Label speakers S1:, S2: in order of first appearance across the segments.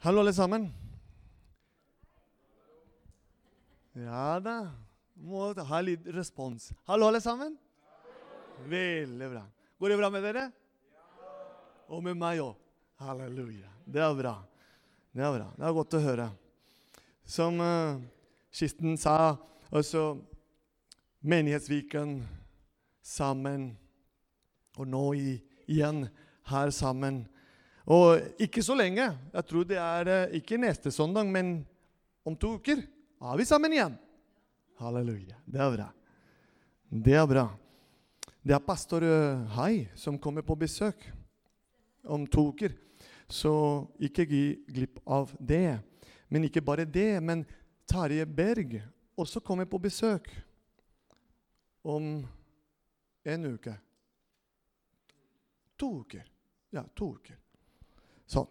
S1: Hallo, alle sammen. Ja da. Må ha litt respons. Hallo, alle sammen. Veldig bra. Går det bra med dere? Og med meg òg. Halleluja. Det er bra. Det er bra. Det er godt å høre. Som uh, Kisten sa, også Menighetsviken sammen. Og nå i, igjen her sammen. Og ikke så lenge. Jeg tror det er uh, ikke neste søndag, men om to uker er vi sammen igjen. Halleluja. Det er bra. Det er bra. Det er pastor uh, Hai som kommer på besøk om to uker. Så ikke gi glipp av det. Men ikke bare det, men Tarjei Berg også kommer på besøk om en uke. To uker. Ja, to uker. Sånn.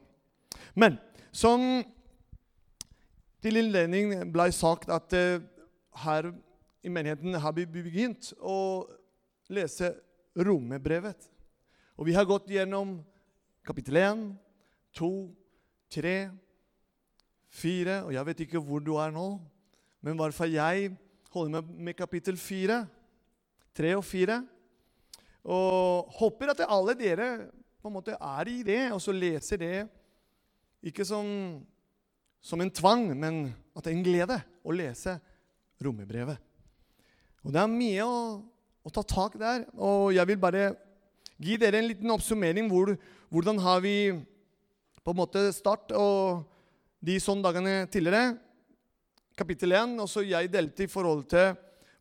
S1: Men som til innledning ble sagt at uh, her i menigheten har vi begynt å lese Romerbrevet. Og vi har gått gjennom kapittel 1, 2, 3, 4 Og jeg vet ikke hvor du er nå, men i hvert fall jeg holder meg med kapittel 4, 3 og 4. Og håper at alle dere på en måte er i det, og så leser det ikke som, som en tvang, men at det er en glede å lese romerbrevet. Og det er mye å, å, ta tak der. Og jeg vil bare gi dere en liten oppsummering. Hvor, hvordan har vi på en måte start og de sånne dagene tidligere? Kapittel 1. Og så jeg delte i forhold til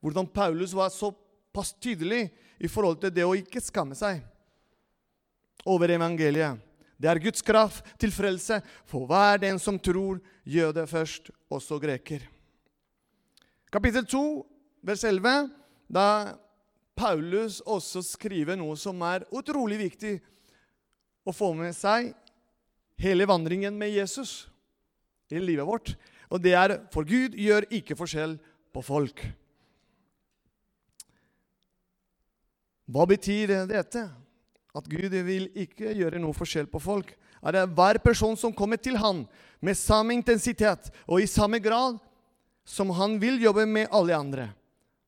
S1: hvordan Paulus var såpass tydelig i forhold til det å ikke skamme seg over evangeliet. Det er Guds kraft til frelse for hver den som tror, jøde først, også greker. Kapittel 2, vers 11, da Paulus også skriver noe som er utrolig viktig å få med seg hele vandringen med Jesus i livet vårt. Og det er for Gud gjør ikke forskjell på folk. Hva betyr dette? At Gud vil ikke gjøre noe forskjell på folk. Er det hver person som kommer til han med samme intensitet og i samme grad som han vil jobbe med alle andre.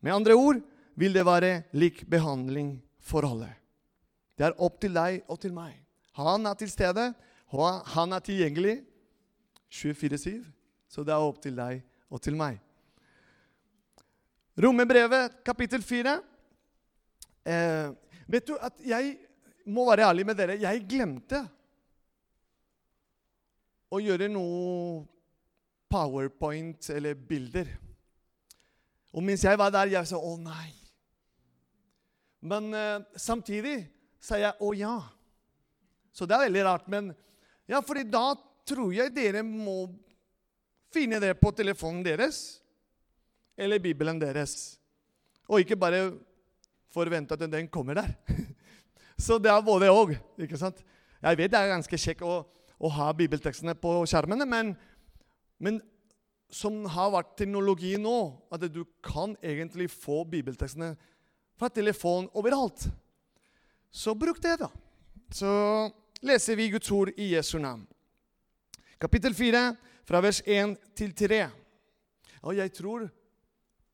S1: Med andre ord vil det være lik behandling for alle. Det er opp til deg og til meg. Han er til stede, og han er tilgjengelig 24-7. Så det er opp til deg og til meg. Romerbrevet, kapittel 4. Eh, vet du at jeg må være ærlig med dere. Jeg glemte å gjøre noe powerpoint eller bilder. Og mens jeg var der, jeg sa å nei. Men eh, samtidig sa jeg å ja. Så det er veldig rart. Men ja, fordi da tror jeg dere må finne det på telefonen deres eller Bibelen deres. Og ikke bare forvente at den kommer der. Så det er både òg. Jeg vet det er ganske kjekt å, å, ha bibeltekstene på skjermene, men, men som har vært teknologi nå, at du kan egentlig få bibeltekstene fra telefon overalt. Så bruk det, da. Så leser vi Guds ord i Jesu navn. Kapittel 4, fra vers 1 til 3. Og jeg tror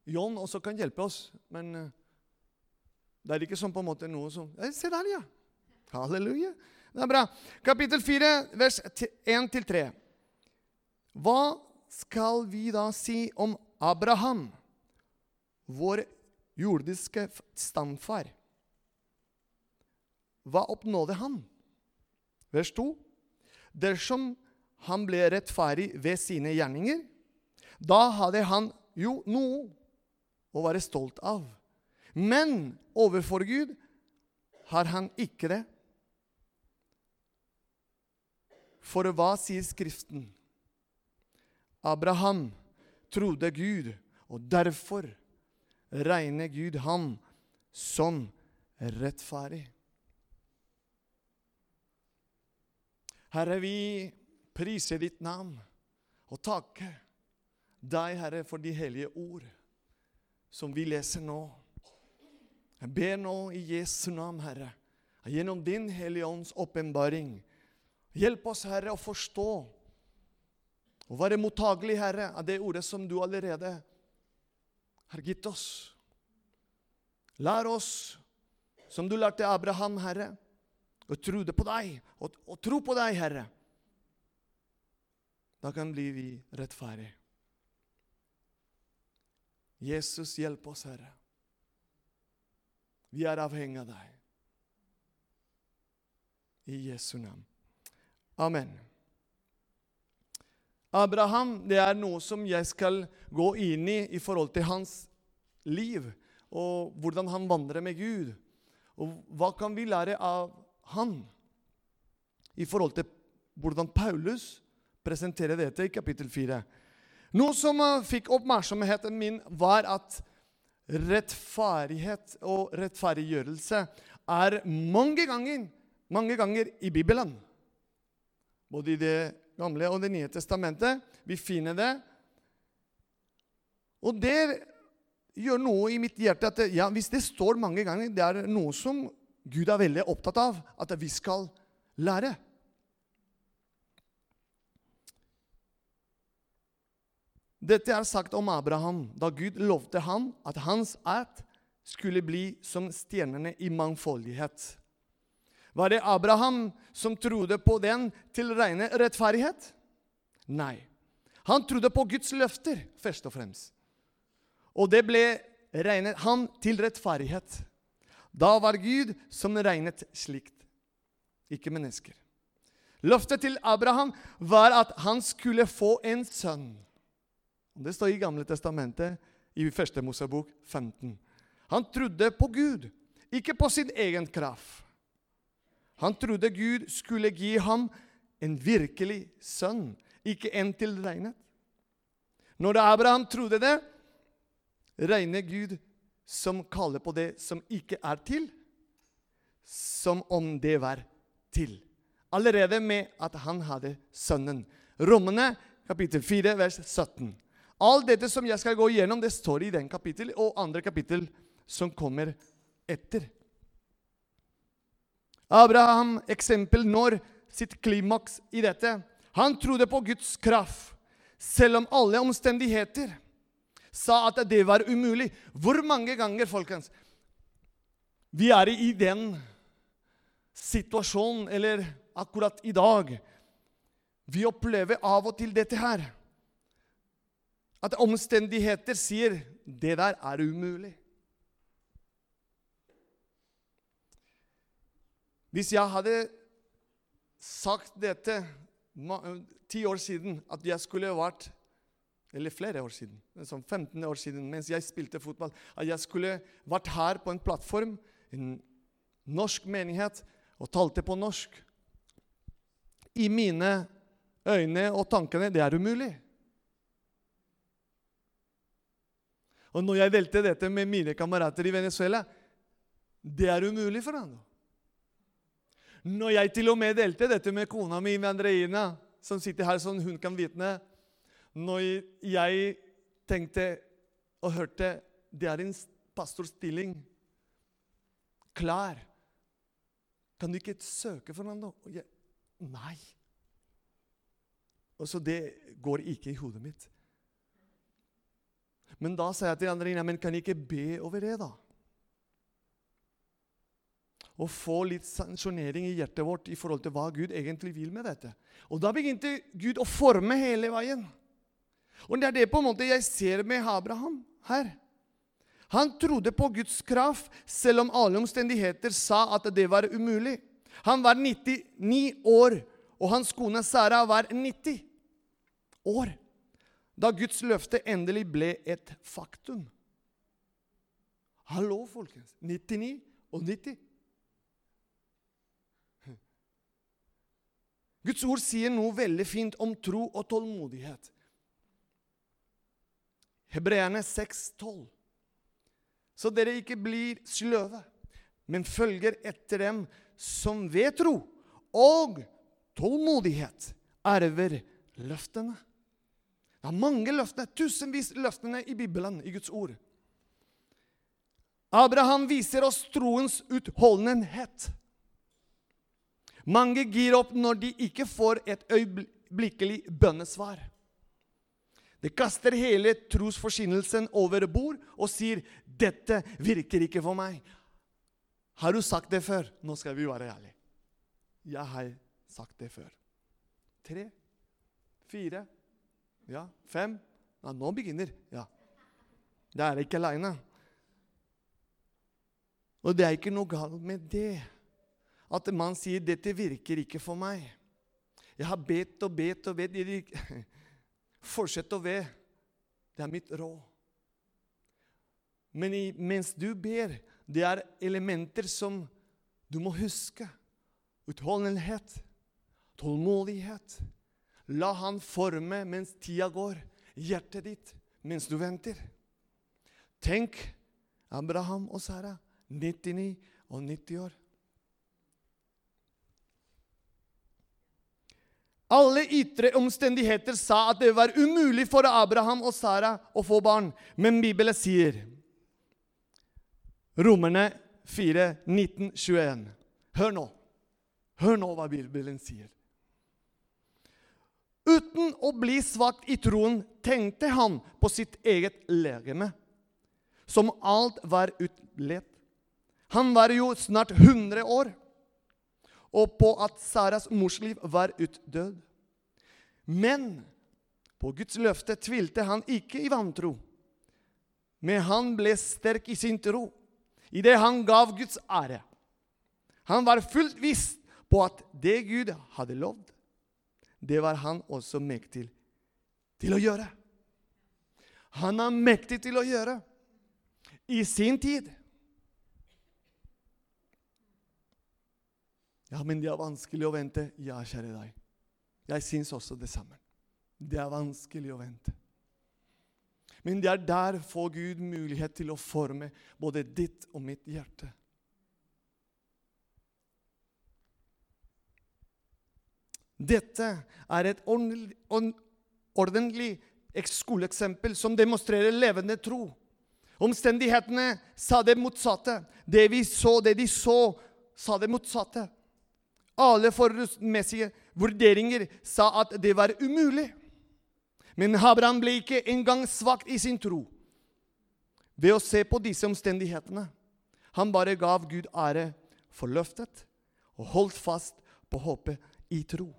S1: John også kan hjelpe oss, men eh, det er ikke sånn på en måte noe som Se der, ja! Halleluja. Det er bra. Kapittel 4, vers 1-3. Hva skal vi da si om Abraham, vår jordiske stamfar? Hva oppnådde han? Vers 2. Dersom han ble rettferdig ved sine gjerninger, da hadde han jo noe å være stolt av. Men overfor Gud har han ikke det. For hva sier Skriften? Abraham trodde Gud, og derfor regner Gud ham som rettferdig. Herre, vi priser ditt navn og takker deg, Herre, for de hellige ord som vi leser nå. Jeg ber nå i Jesu navn, Herre, gjennom din Hellige Ånds åpenbaring, hjelp oss, Herre, å forstå Og være mottagelig, Herre, av det ordet som du allerede har gitt oss. Lær oss, som du lærte Abraham, Herre, å tro på deg, og, og tro på deg, Herre. Da kan bli vi rettferdige. Jesus, hjelp oss, Herre. Vi er avhengig av deg. I Jesu navn. Amen. Abraham det er noe som jeg skal gå inn i i forhold til hans liv, og hvordan han vandrer med Gud. Og hva kan vi lære av han i forhold til hvordan Paulus presenterer dette i kapittel 4? Noe som fikk oppmerksomheten min, var at rettferdighet og rettferdiggjørelse er mange ganger, mange ganger i Bibelen. Både i Det gamle og Det nye testamentet. Vi finner det. Og det gjør noe i mitt hjerte at ja, hvis det står mange ganger, det er noe som Gud er veldig opptatt av at vi skal lære. Dette er sagt om Abraham da Gud lovte ham at hans ætt skulle bli som stjernene i mangfoldighet. Var det Abraham som trodde på den til rene rettferdighet? Nei. Han trodde på Guds løfter, først og fremst. Og det ble regnet han til rettferdighet. Da var Gud som regnet slikt, ikke mennesker. Løftet til Abraham var at han skulle få en sønn. Det står i Gamle testamentet, i 1. Mosebok 15. Han trodde på Gud, ikke på sin egen kraft. Han trodde Gud skulle gi ham en virkelig sønn, ikke en tilregnet. Når Abraham trodde det, regner Gud som kaller på det som ikke er til, som om det var til. Allerede med at han hadde sønnen. Rommene kapittel 4, vers 17. Alt dette som jeg skal gå igjennom, det står i den kapittel og andre kapittel som kommer etter. Abraham eksempel når sitt klimaks i dette. Han trodde på Guds kraft, selv om alle omstendigheter sa at det var umulig. Hvor mange ganger, folkens, vi er i den situasjonen, eller akkurat i dag Vi opplever av og til dette her. At omstendigheter sier 'det der er umulig'. Hvis jeg hadde sagt dette ti år siden, at jeg skulle vært Eller flere år siden, som 15 år siden, mens jeg spilte fotball, at jeg skulle vært her på en plattform, en norsk menighet, og talte på norsk I mine øyne og tankene det er umulig. Og når jeg delte dette med mine kamerater i Venezuela Det er umulig for ham. Når jeg til og med delte dette med kona mi, med Andreina, som sitter her, sånn hun kan vitne Når jeg tenkte og hørte det er en pastorstilling klar Kan du ikke søke, Fernando? Og jeg, Nei. Og så Det går ikke i hodet mitt. Men da sier jeg til de andre ja, men kan jeg ikke be over det, da? og få litt sanksjonering i hjertet vårt i forhold til hva Gud egentlig vil med dette. Og da begynte Gud å forme hele veien. Og det er det på en måte jeg ser med Abraham her. Han trodde på Guds kraft, selv om alle omstendigheter sa at det var umulig. Han var 99 år, og hans kone Sara var 90 år da Guds løfte endelig ble et faktum. Hallo, folkens. 99 og 90. Guds ord sier noe veldig fint om tro og tålmodighet. Hebreerne 6,12. Så dere ikke blir sløve, men følger etter dem som ved tro og tålmodighet arver løftene. Det er mange løftene, tusenvis løftene i Bibelen, i Guds ord. Abraham viser oss troens utholdenhet. Mange gir opp når de ikke får et øyeblikkelig bønnesvar. De kaster hele trosforsynelsen over bord og sier 'Dette virker ikke for meg'. Har du sagt det før? Nå skal vi være ærlige. Jeg har sagt det før. Tre, fire, ja, fem ja, Nå begynner Ja. Det er ikke aleine. Og det er ikke noe galt med det. At man sier 'dette virker ikke for meg'. Jeg har bedt og bedt og bedt. Fortsett å be. Det er mitt råd. Men i, mens du ber, det er elementer som du må huske. Utholdenhet, tålmodighet. La Han forme mens tida går, hjertet ditt mens du venter. Tenk Abraham og Sara, 99 og 90 år. Alle ytre omstendigheter sa at det var umulig for Abraham og Sara å få barn. Men Bibelen sier Romerne 4, 19, 21. Hør nå. Hør nå hva Bibelen sier. Uten å bli svak i troen tenkte han på sitt eget legeme, som alt var utledt. Han var jo snart 100 år og på at Saras morsliv var utdød. Men på Guds løfte tvilte han ikke i vantro. Men han ble sterk i sin tro, idet han gav Guds ære. Han var fullt visst på at det Gud hadde lovd, det var han også mektig til å gjøre. Han er mektig til å gjøre i sin tid. Ja, men det er vanskelig å vente. Ja, kjære deg. Jeg syns også det samme. Det er vanskelig å vente. Men det er der får Gud mulighet til å forme både ditt og mitt hjerte. Dette er et ordentlig skoleeksempel som demonstrerer levende tro. Omstendighetene sa det motsatte. Det vi så, det de så, sa det motsatte. Alle forholdsmessige vurderinger sa at det var umulig. Men Abraham ble ikke engang svakt i sin tro ved å se på disse omstendighetene. Han bare gav Gud ære for løftet og holdt fast på håpet i tro.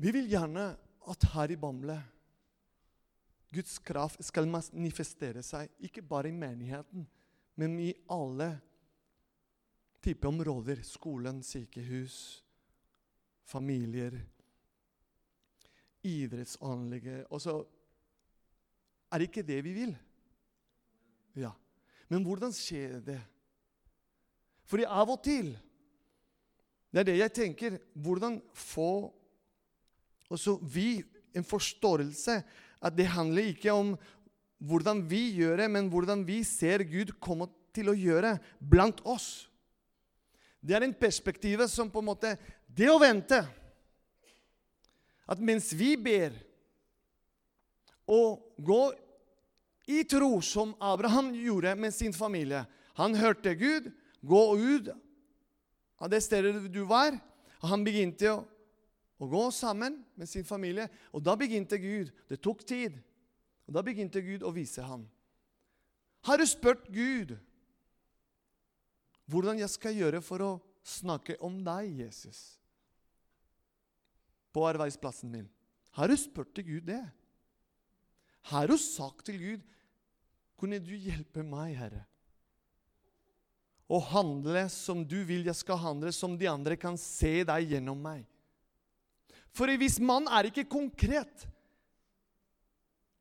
S1: Vi vil gjerne at her i Bamble Guds kraft skal manifestere seg, ikke bare i menigheten, men i alle type områder. Skolen, sykehus, familier, idrettsanlegget så er det ikke det vi vil. Ja. Men hvordan skjer det? Fordi av og til Det er det jeg tenker. Hvordan få også vi en forståelse at det handler ikke om hvordan vi gjør det, men hvordan vi ser Gud komme til å gjøre blant oss. Det er en perspektiv som på en måte Det å vente At mens vi ber og går i tro, som Abraham gjorde med sin familie Han hørte Gud gå ut av det stedet du var. og Han begynte å, å gå sammen med sin familie. Og da begynte Gud. Det tok tid. Og Da begynte Gud å vise ham. Har du spurt Gud hvordan jeg skal gjøre for å snakke om deg, Jesus, på arbeidsplassen min. Har du spurt til Gud det? Har du sagt til Gud Kunne du hjelpe meg, Herre? Å handle som du vil jeg skal handle, som de andre kan se deg gjennom meg. For hvis man er ikke konkret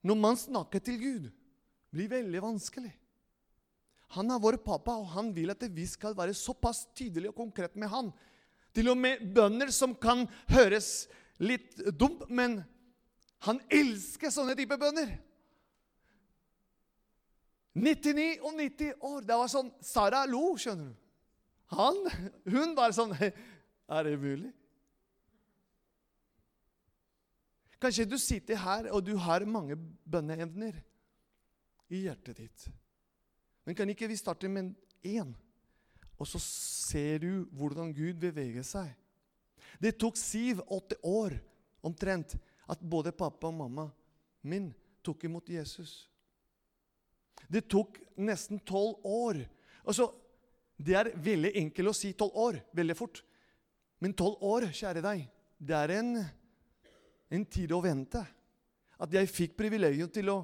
S1: når man snakker til Gud, blir det veldig vanskelig. Han er vår pappa, og han vil at vi skal være såpass tydelige og konkrete med han. Til og med bønder som kan høres litt dumt, men han elsker sånne type bønder. 99 og 90 år. Det var sånn Sara lo, skjønner du. Han, hun var sånn Er det mulig? Kanskje du sitter her, og du har mange bønneevner i hjertet ditt. Men kan ikke vi starte med én? Og så ser du hvordan Gud beveger seg. Det tok syv-åtte år omtrent at både pappa og mamma min tok imot Jesus. Det tok nesten tolv år. Altså, det er veldig enkelt å si tolv år veldig fort. Men tolv år, kjære deg, det er en, en tid å vente. At jeg fikk privilegiet til å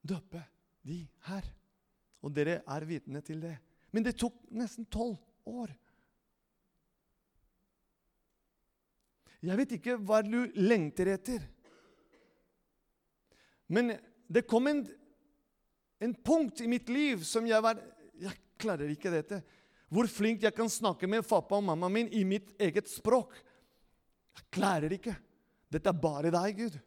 S1: døpe de her. Og dere er vitne til det. Men det tok nesten tolv år. Jeg vet ikke hva du lengter etter. Men det kom en, en punkt i mitt liv som jeg var Jeg klarer ikke dette. Hvor flink jeg kan snakke med pappa og mamma min i mitt eget språk. Jeg klarer ikke. Dette er bare deg, Gud.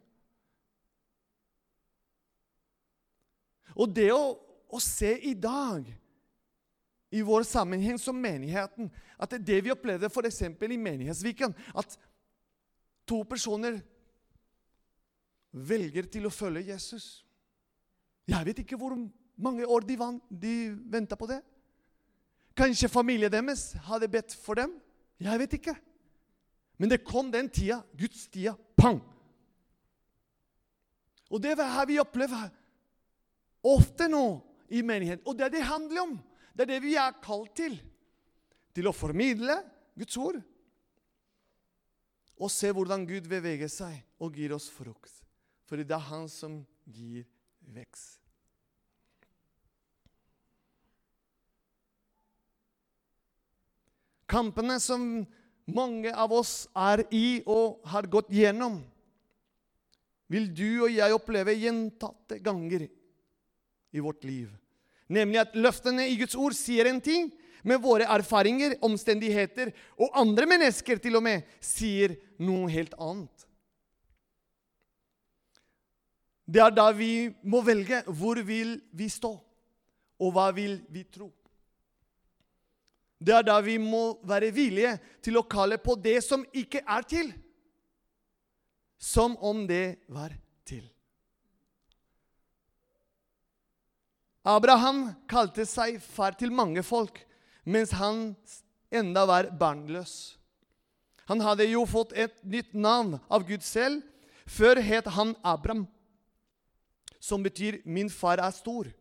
S1: Og det å, å se i dag, i vår sammenheng som menigheten, at det det vi opplevde f.eks. i Menighetsviken, at to personer velger til å følge Jesus Jeg vet ikke hvor mange år de, van, de venta på det. Kanskje familien deres hadde bedt for dem. Jeg vet ikke. Men det kom den tida, Guds tida. Pang! Og det er her vi opplever ofte nå i menigheten. Og det er det handler om. Det er det vi er kalt til. Til å formidle Guds ord. Og se hvordan Gud beveger seg og gir oss frukt. For det er Han som gir vekst. Kampene som mange av oss er i og har gått gjennom, vil du og jeg oppleve gjentatte ganger i vårt liv. Nemlig at løftene i Guds ord sier en ting, men våre erfaringer, omstendigheter og andre mennesker til og med sier noe helt annet. Det er da vi må velge hvor vil vi stå, og hva vil vi tro. Det er da vi må være villige til å kalle på det som ikke er til, som om det var til. Abraham kalte seg far til mange folk, mens han enda var barnløs. Han hadde jo fått et nytt navn av Gud selv. Før het han Abraham, som betyr 'min far er stor'.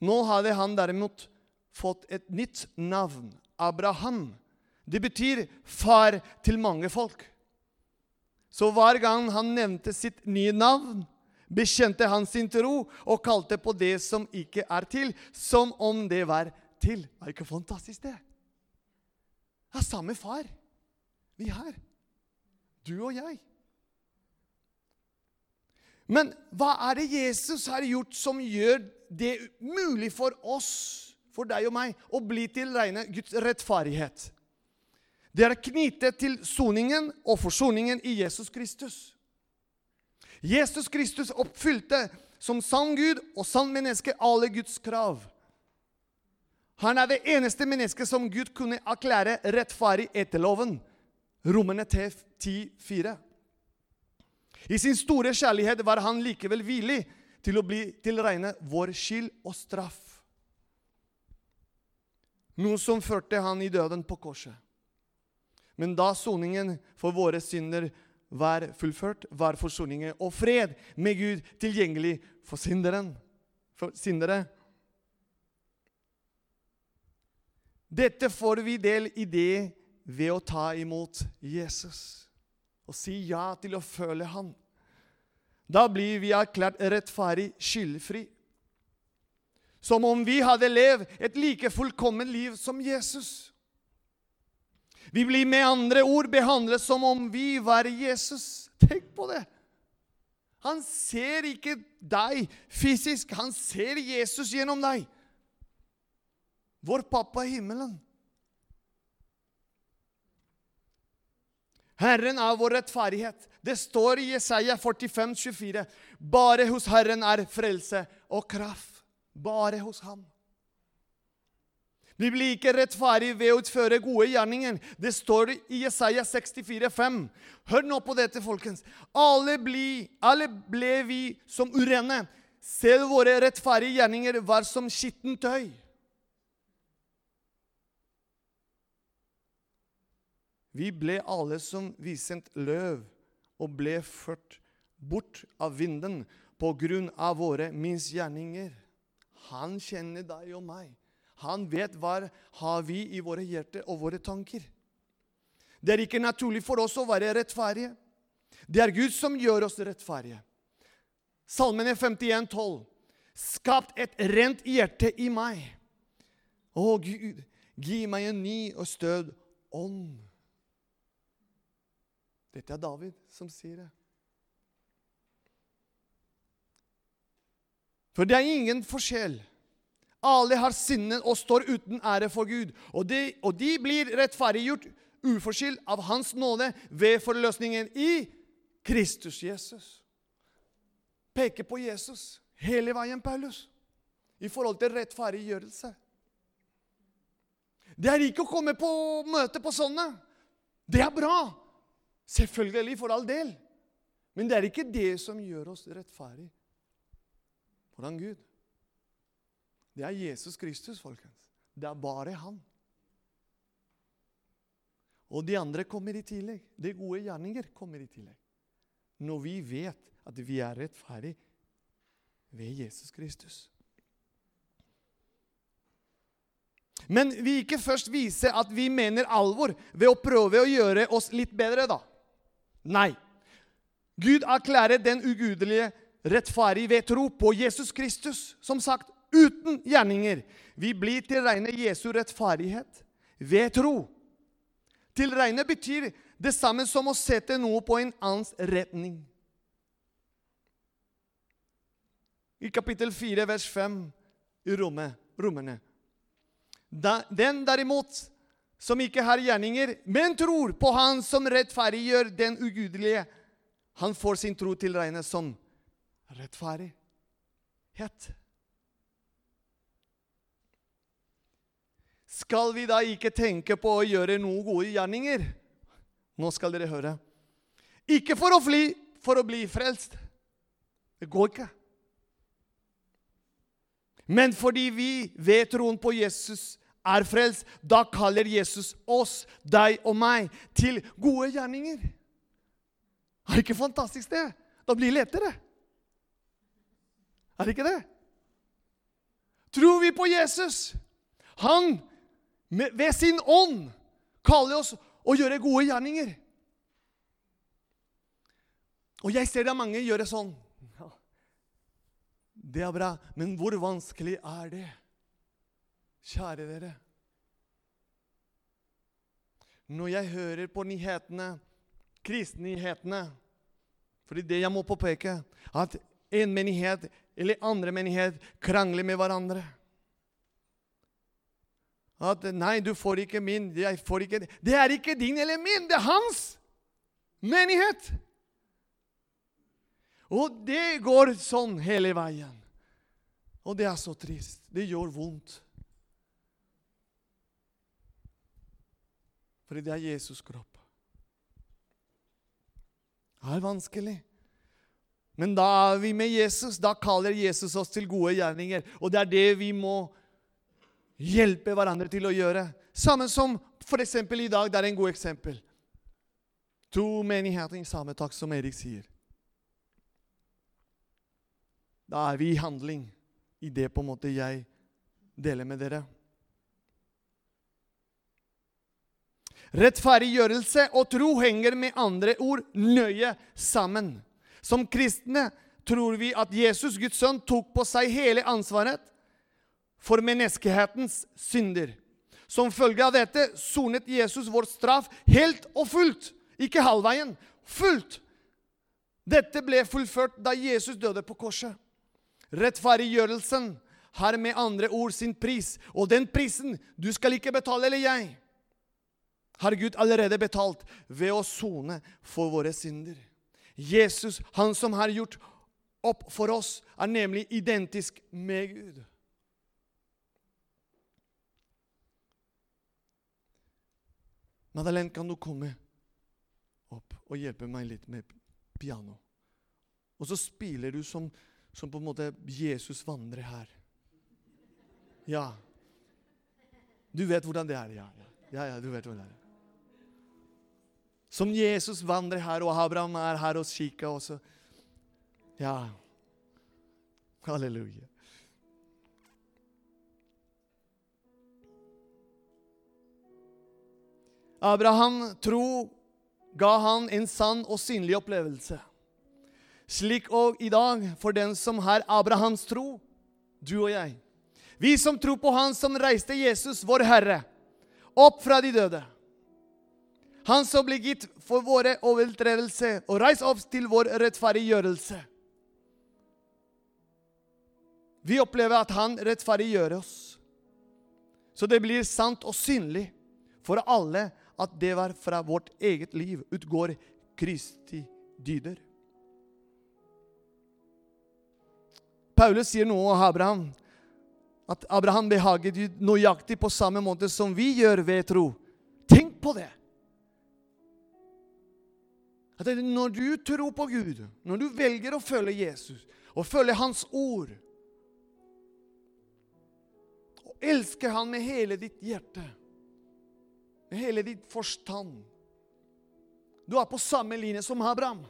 S1: Nå hadde han derimot fått et nytt navn. Abraham. Det betyr far til mange folk. Så hver gang han nevnte sitt nye navn, bekjente han sin tro og kalte på det som ikke er til, som om det var til. Er ikke fantastisk, det? Det er samme far vi har. Du og jeg. Men hva er det Jesus har gjort som gjør det mulig for oss for deg og meg å bli til rene Guds rettferdighet. Det er knyttet til soningen og forsoningen i Jesus Kristus. Jesus Kristus oppfylte som sann Gud og sann menneske alle Guds krav. Han er det eneste mennesket som Gud kunne erklære rettferdig etter loven. Romerne 10,4. I sin store kjærlighet var han likevel villig til å bli tilregne vår skyld og straff. Noe som førte han i døden på korset. Men da soningen for våre synder var fullført, var forsoningen og fred med Gud tilgjengelig for synderen. For syndere. Dette får vi del i det ved å ta imot Jesus og si ja til å føle Han. Da blir vi erklært rettferdig, skyldfri. Som om vi hadde levd et like fullkomment liv som Jesus. Vi blir med andre ord behandlet som om vi var Jesus. Tenk på det! Han ser ikke deg fysisk, han ser Jesus gjennom deg. Vår pappa i himmelen. Herren er vår rettferdighet. Det står i Jesaja 45, 24. Bare hos Herren er frelse og kraft. Bare hos ham. Vi blir ikke rettferdige ved å utføre gode gjerninger. Det står i Jesaja 64, 5. Hør nå på dette, folkens. Alle, bli, alle ble vi som urene. Selv våre rettferdige gjerninger var som skittent tøy. Vi ble alle som visent løv og ble ført bort av vinden på grunn av våre misgjerninger. Han kjenner deg og meg. Han vet hva har vi i våre hjerter og våre tanker. Det er ikke naturlig for oss å være rettferdige. Det er Gud som gjør oss rettferdige. Salmene 51, 12. Skapt et rent hjerte i meg. Å, Gud, gi meg en ny og stød ånd. Dette er David som sier det. For det er ingen forskjell. Alle har sinnet og står uten ære for Gud. Og de, og de blir rettferdiggjort uforskyldt av Hans nåde ved forløsningen i Kristus Jesus. Peker på Jesus hele veien, Paulus, i forhold til rettferdiggjørelse. Det er ikke å komme på møte på sånne. Det er bra. Selvfølgelig, for all del. Men det er ikke det som gjør oss rettferdige foran Gud. Det er Jesus Kristus, folkens. Det er bare han. Og de andre kommer i tillegg. De gode gjerninger kommer i tillegg. Når vi vet at vi er rettferdige ved Jesus Kristus. Men vi ikke først vise at vi mener alvor ved å prøve å gjøre oss litt bedre, da. Nei. Gud erklærer den ugudelige rettferdig ved tro på Jesus Kristus. Som sagt, uten gjerninger. Vi blir til regne Jesu rettferdighet ved tro. Til regne betyr det samme som å sette noe på en annens retning. I kapittel 4, vers 5 i rommet, rommene. Den derimot som ikke har gjerninger, men tror på Han som rettferdiggjør den ugudelige, han får sin tro til regne som rettferdighet. Skal vi da ikke tenke på å gjøre noen gode gjerninger? Nå skal dere høre. Ikke for å, fly, for å bli frelst. Det går ikke. Men fordi vi ved troen på Jesus er frelst, da kaller Jesus oss, deg og meg, til gode gjerninger. Er det ikke fantastisk, det? Da blir det lettere. Er det ikke det? Tror vi på Jesus? Han, ved sin ånd, kaller oss å gjøre gode gjerninger. Og jeg ser det mange gjøre sånn. Det er bra, men hvor vanskelig er det? Kjære dere. Når jeg hører på nyhetene, krisenyhetene fordi det jeg må påpeke, at en menighet eller andre menighet krangler med hverandre. At 'Nei, du får ikke min. Jeg får ikke Det er ikke din eller min, det er hans menighet. Og det går sånn hele veien. Og det er så trist. Det gjør vondt. Fordi det er Jesus' kropp. Det er vanskelig. Men da er vi med Jesus. Da kaller Jesus oss til gode gjerninger. Og det er det vi må hjelpe hverandre til å gjøre. Samme som f.eks. i dag. Det er en god eksempel. To menigheter i samme takt, som Erik sier. Da er vi i handling i det på en måte jeg deler med dere. Rettferdiggjørelse og tro henger med andre ord nøye sammen. Som kristne tror vi at Jesus, Guds sønn, tok på seg hele ansvaret for menneskehetens synder. Som følge av dette sonet Jesus vår straff helt og fullt. Ikke halvveien. Fullt. Dette ble fullført da Jesus døde på korset. Rettferdiggjørelsen har med andre ord sin pris, og den prisen du skal ikke betale, eller jeg har Gud allerede betalt ved å sone for våre synder. Jesus, han som har gjort opp for oss, er nemlig identisk med Gud. Madeleine, kan du komme opp og hjelpe meg litt med piano? Og så spiller du som, som på en måte Jesus vandrer her. Ja. Du vet hvordan det er, ja. Ja, ja, du vet hvordan det er. Som Jesus vandrer her, og Abraham er her hos kikker også. Ja. Halleluja. Abraham tro ga han en sann og synlig opplevelse. Slik og i dag for den som har Abrahams tro, du og jeg. Vi som tror på Han som reiste Jesus, vår Herre, opp fra de døde. Han som ble gitt for våre overtredelser og reist opp til vår rettferdiggjørelse. Vi opplever at Han rettferdiggjør oss. Så det blir sant og synlig for alle at det var fra vårt eget liv utgår Kristi dyder. Paulus sier noe om Abraham. At Abraham behaget nøyaktig på samme måte som vi gjør ved tro. Tenk på det! At når du tror på Gud, når du velger å følge Jesus og følge Hans ord og elsker Han med hele ditt hjerte med hele ditt forstand. Du er på samme linje som Abraham.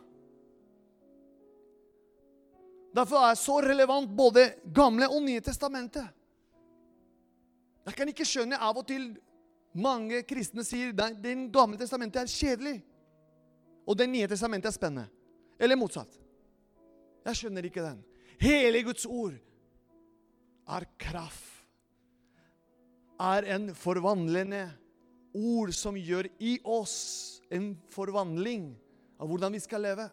S1: Derfor er så relevant både Gamle og Nye testamentet. Jeg kan ikke skjønne av og til mange kristne sier at Det gamle testamentet er kjedelig, og Det nye testamentet er spennende. Eller motsatt. Jeg skjønner ikke den. Hele Guds ord er kraft. Er en forvandlende ord som gjør i oss en forvandling av hvordan vi skal leve.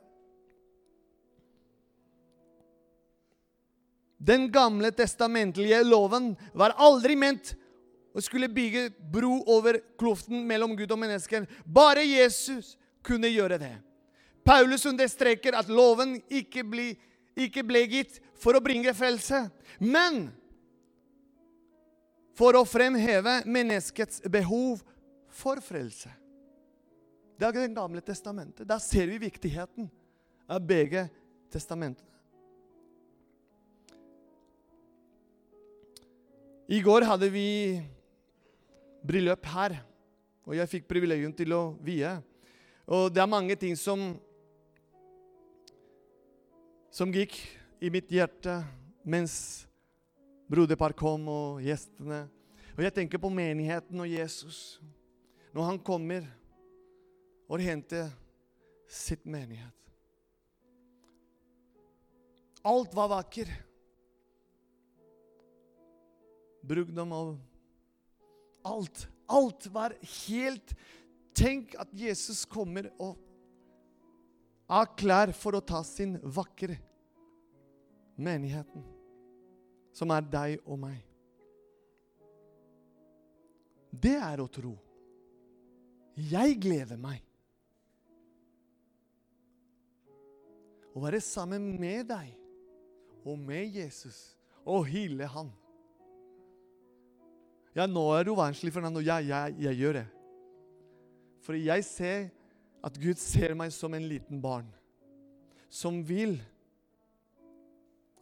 S1: Den gamle testamentlige loven var aldri ment å skulle bygge bro over kloften mellom Gud og mennesker. Bare Jesus kunne gjøre det. Paulus understreker at loven ikke ble, ikke ble gitt for å bringe frelse, men for å fremheve menneskets behov for frelse. Det er Det gamle testamentet. Der ser vi viktigheten av begge testamentene. I går hadde vi bryllup her, og jeg fikk privilegium til å vie. Og det er mange ting som som gikk i mitt hjerte mens brudepar kom og gjestene. Og jeg tenker på menigheten og Jesus når han kommer og henter sitt menighet. Alt var vakker. Brudgom og alt. Alt var helt Tenk at Jesus kommer og er klar for å ta sin vakre menigheten, som er deg og meg. Det er å tro. Jeg gleder meg. Å være sammen med deg og med Jesus og hylle han. Ja, nå er du vanskelig, Fernando. Ja, ja, jeg gjør det. For jeg ser at Gud ser meg som en liten barn som vil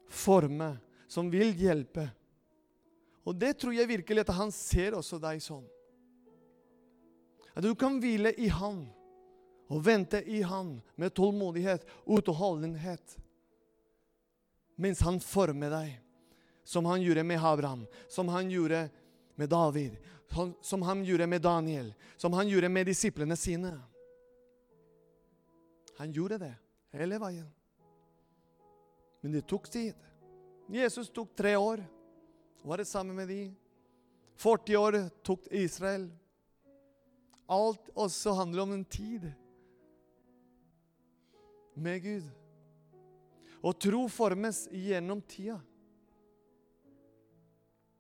S1: forme, som vil hjelpe. Og det tror jeg virkelig at han ser også deg sånn. At du kan hvile i Han og vente i Han med tålmodighet, utholdenhet. Mens Han former deg, som Han gjorde med Abraham, som Han gjorde med David, som Han gjorde med Daniel, som Han gjorde med disiplene sine. Han gjorde det hele veien. Men det tok tid. Jesus tok tre år og var sammen med dem. 40 år tok Israel. Alt også handler om en tid med Gud. Og tro formes gjennom tida.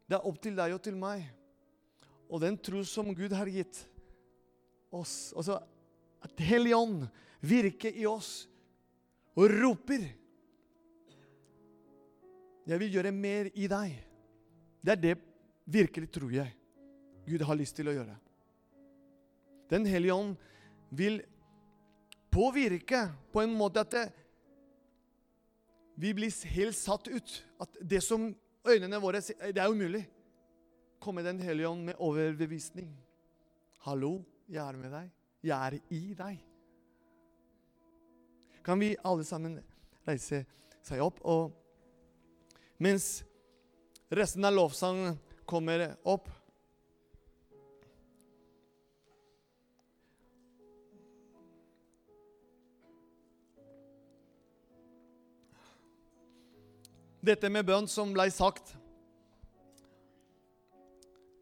S1: Det er opp til deg og til meg. Og den tro som Gud har gitt oss Altså at Hellig Ånd virker i oss og roper Jeg vil gjøre mer i deg. Det er det virkelig, tror jeg, Gud har lyst til å gjøre. Den hellige ånd vil påvirke på en måte at det, vi blir helt satt ut. At det som øynene våre sier, det er umulig. Kommer Den hellige ånd med overbevisning. Hallo, jeg er med deg. Jeg er i deg. kan vi alle sammen reise seg opp. Og mens resten av lovsangen kommer opp Dette med bønn som ble sagt,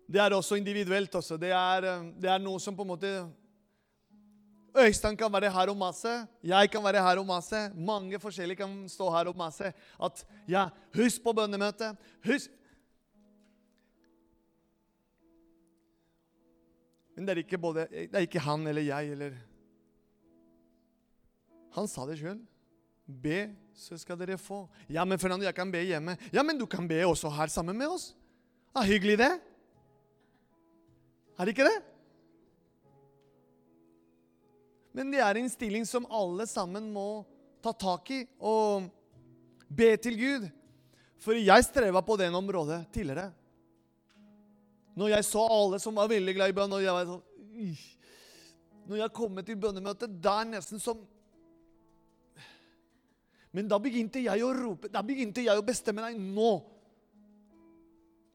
S1: det er også individuelt. Også. Det, er, det er noe som på en måte Øystein kan være her og mase. Jeg kan være her og mase. Mange forskjellige kan stå her og mase. At ja, husk på bønnemøtet. Husk Men det er både, det er ikke han eller jeg eller Han sa det sjøl. Be, så skal dere få. Ja, men Fernando, jeg kan be hjemme. Ja, men du kan be også her sammen med oss. Ja, hyggelig, det. Er det ikke det? Men det er en stilling som alle sammen må ta tak i og be til Gud. For jeg streva på det området tidligere. Når jeg så alle som var veldig glad i bønn, og jeg var sånn Når jeg kom til bønnemøtet, det er nesten som Men da begynte jeg å rope, da begynte jeg å bestemme deg nå.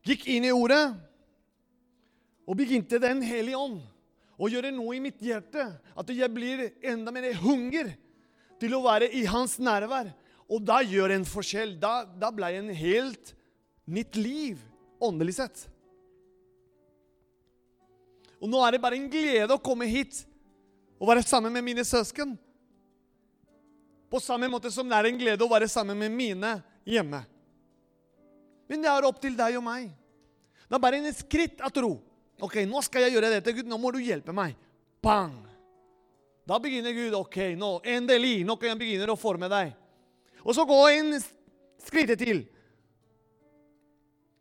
S1: Gikk inn i ordet og begynte Den hellige ånd å gjøre noe i mitt hjerte. At jeg blir enda mer hunger til å være i hans nærvær. Og da gjør en forskjell. Da, da ble en helt nytt liv, åndelig sett. Og nå er det bare en glede å komme hit og være sammen med mine søsken. På samme måte som det er en glede å være sammen med mine hjemme. Men det er opp til deg og meg. Det er bare en skritt av tro. Ok, nå skal jeg gjøre dette, Gud. Nå må du hjelpe meg. Bang! Da begynner Gud. Ok, nå, endelig, nå kan jeg begynne å forme deg. Og så gå en skritt til.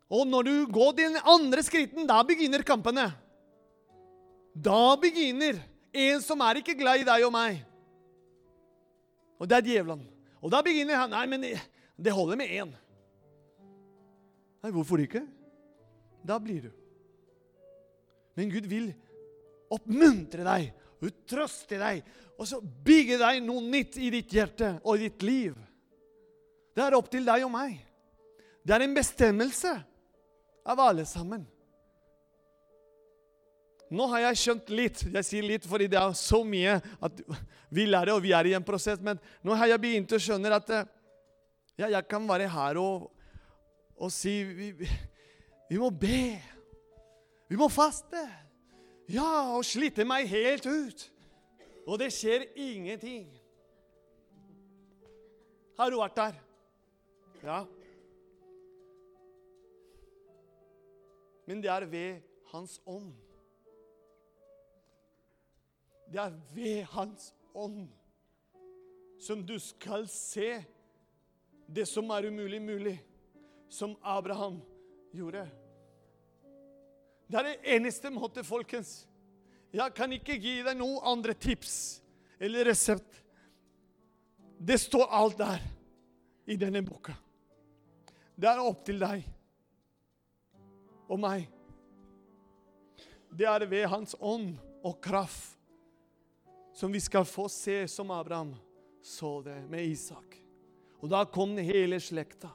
S1: Og når du går den andre skritten, da begynner kampene. Da begynner en som er ikke glad i deg og meg. Og det er djevelen. Og da begynner han Nei, men det holder med én. Nei, hvorfor ikke? Da blir du. Men Gud vil oppmuntre deg, trøste deg, og så bygge deg noe nytt i ditt hjerte og i ditt liv. Det er opp til deg og meg. Det er en bestemmelse av alle sammen. Nå har jeg skjønt litt. Jeg sier litt fordi det er så mye at vi lærer, og vi er i en prosess. Men nå har jeg begynt å skjønne at ja, jeg kan være her og, og si vi, vi må be. Vi må faste. Ja, og slite meg helt ut. Og det skjer ingenting. Har du vært der? Ja. Men det er ved Hans ånd. Det er ved Hans ånd som du skal se det som er umulig, mulig. Som Abraham gjorde. Det er det eneste måte, folkens. Jeg kan ikke gi deg noen andre tips eller resept. Det står alt der i denne boka. Det er opp til deg og meg. Det er ved Hans ånd og kraft som vi skal få se som Abraham så det med Isak. Og da kom hele slekta.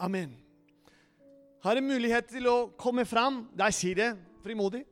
S1: Amen har en mulighet til å komme fram. Der sier det frimodig.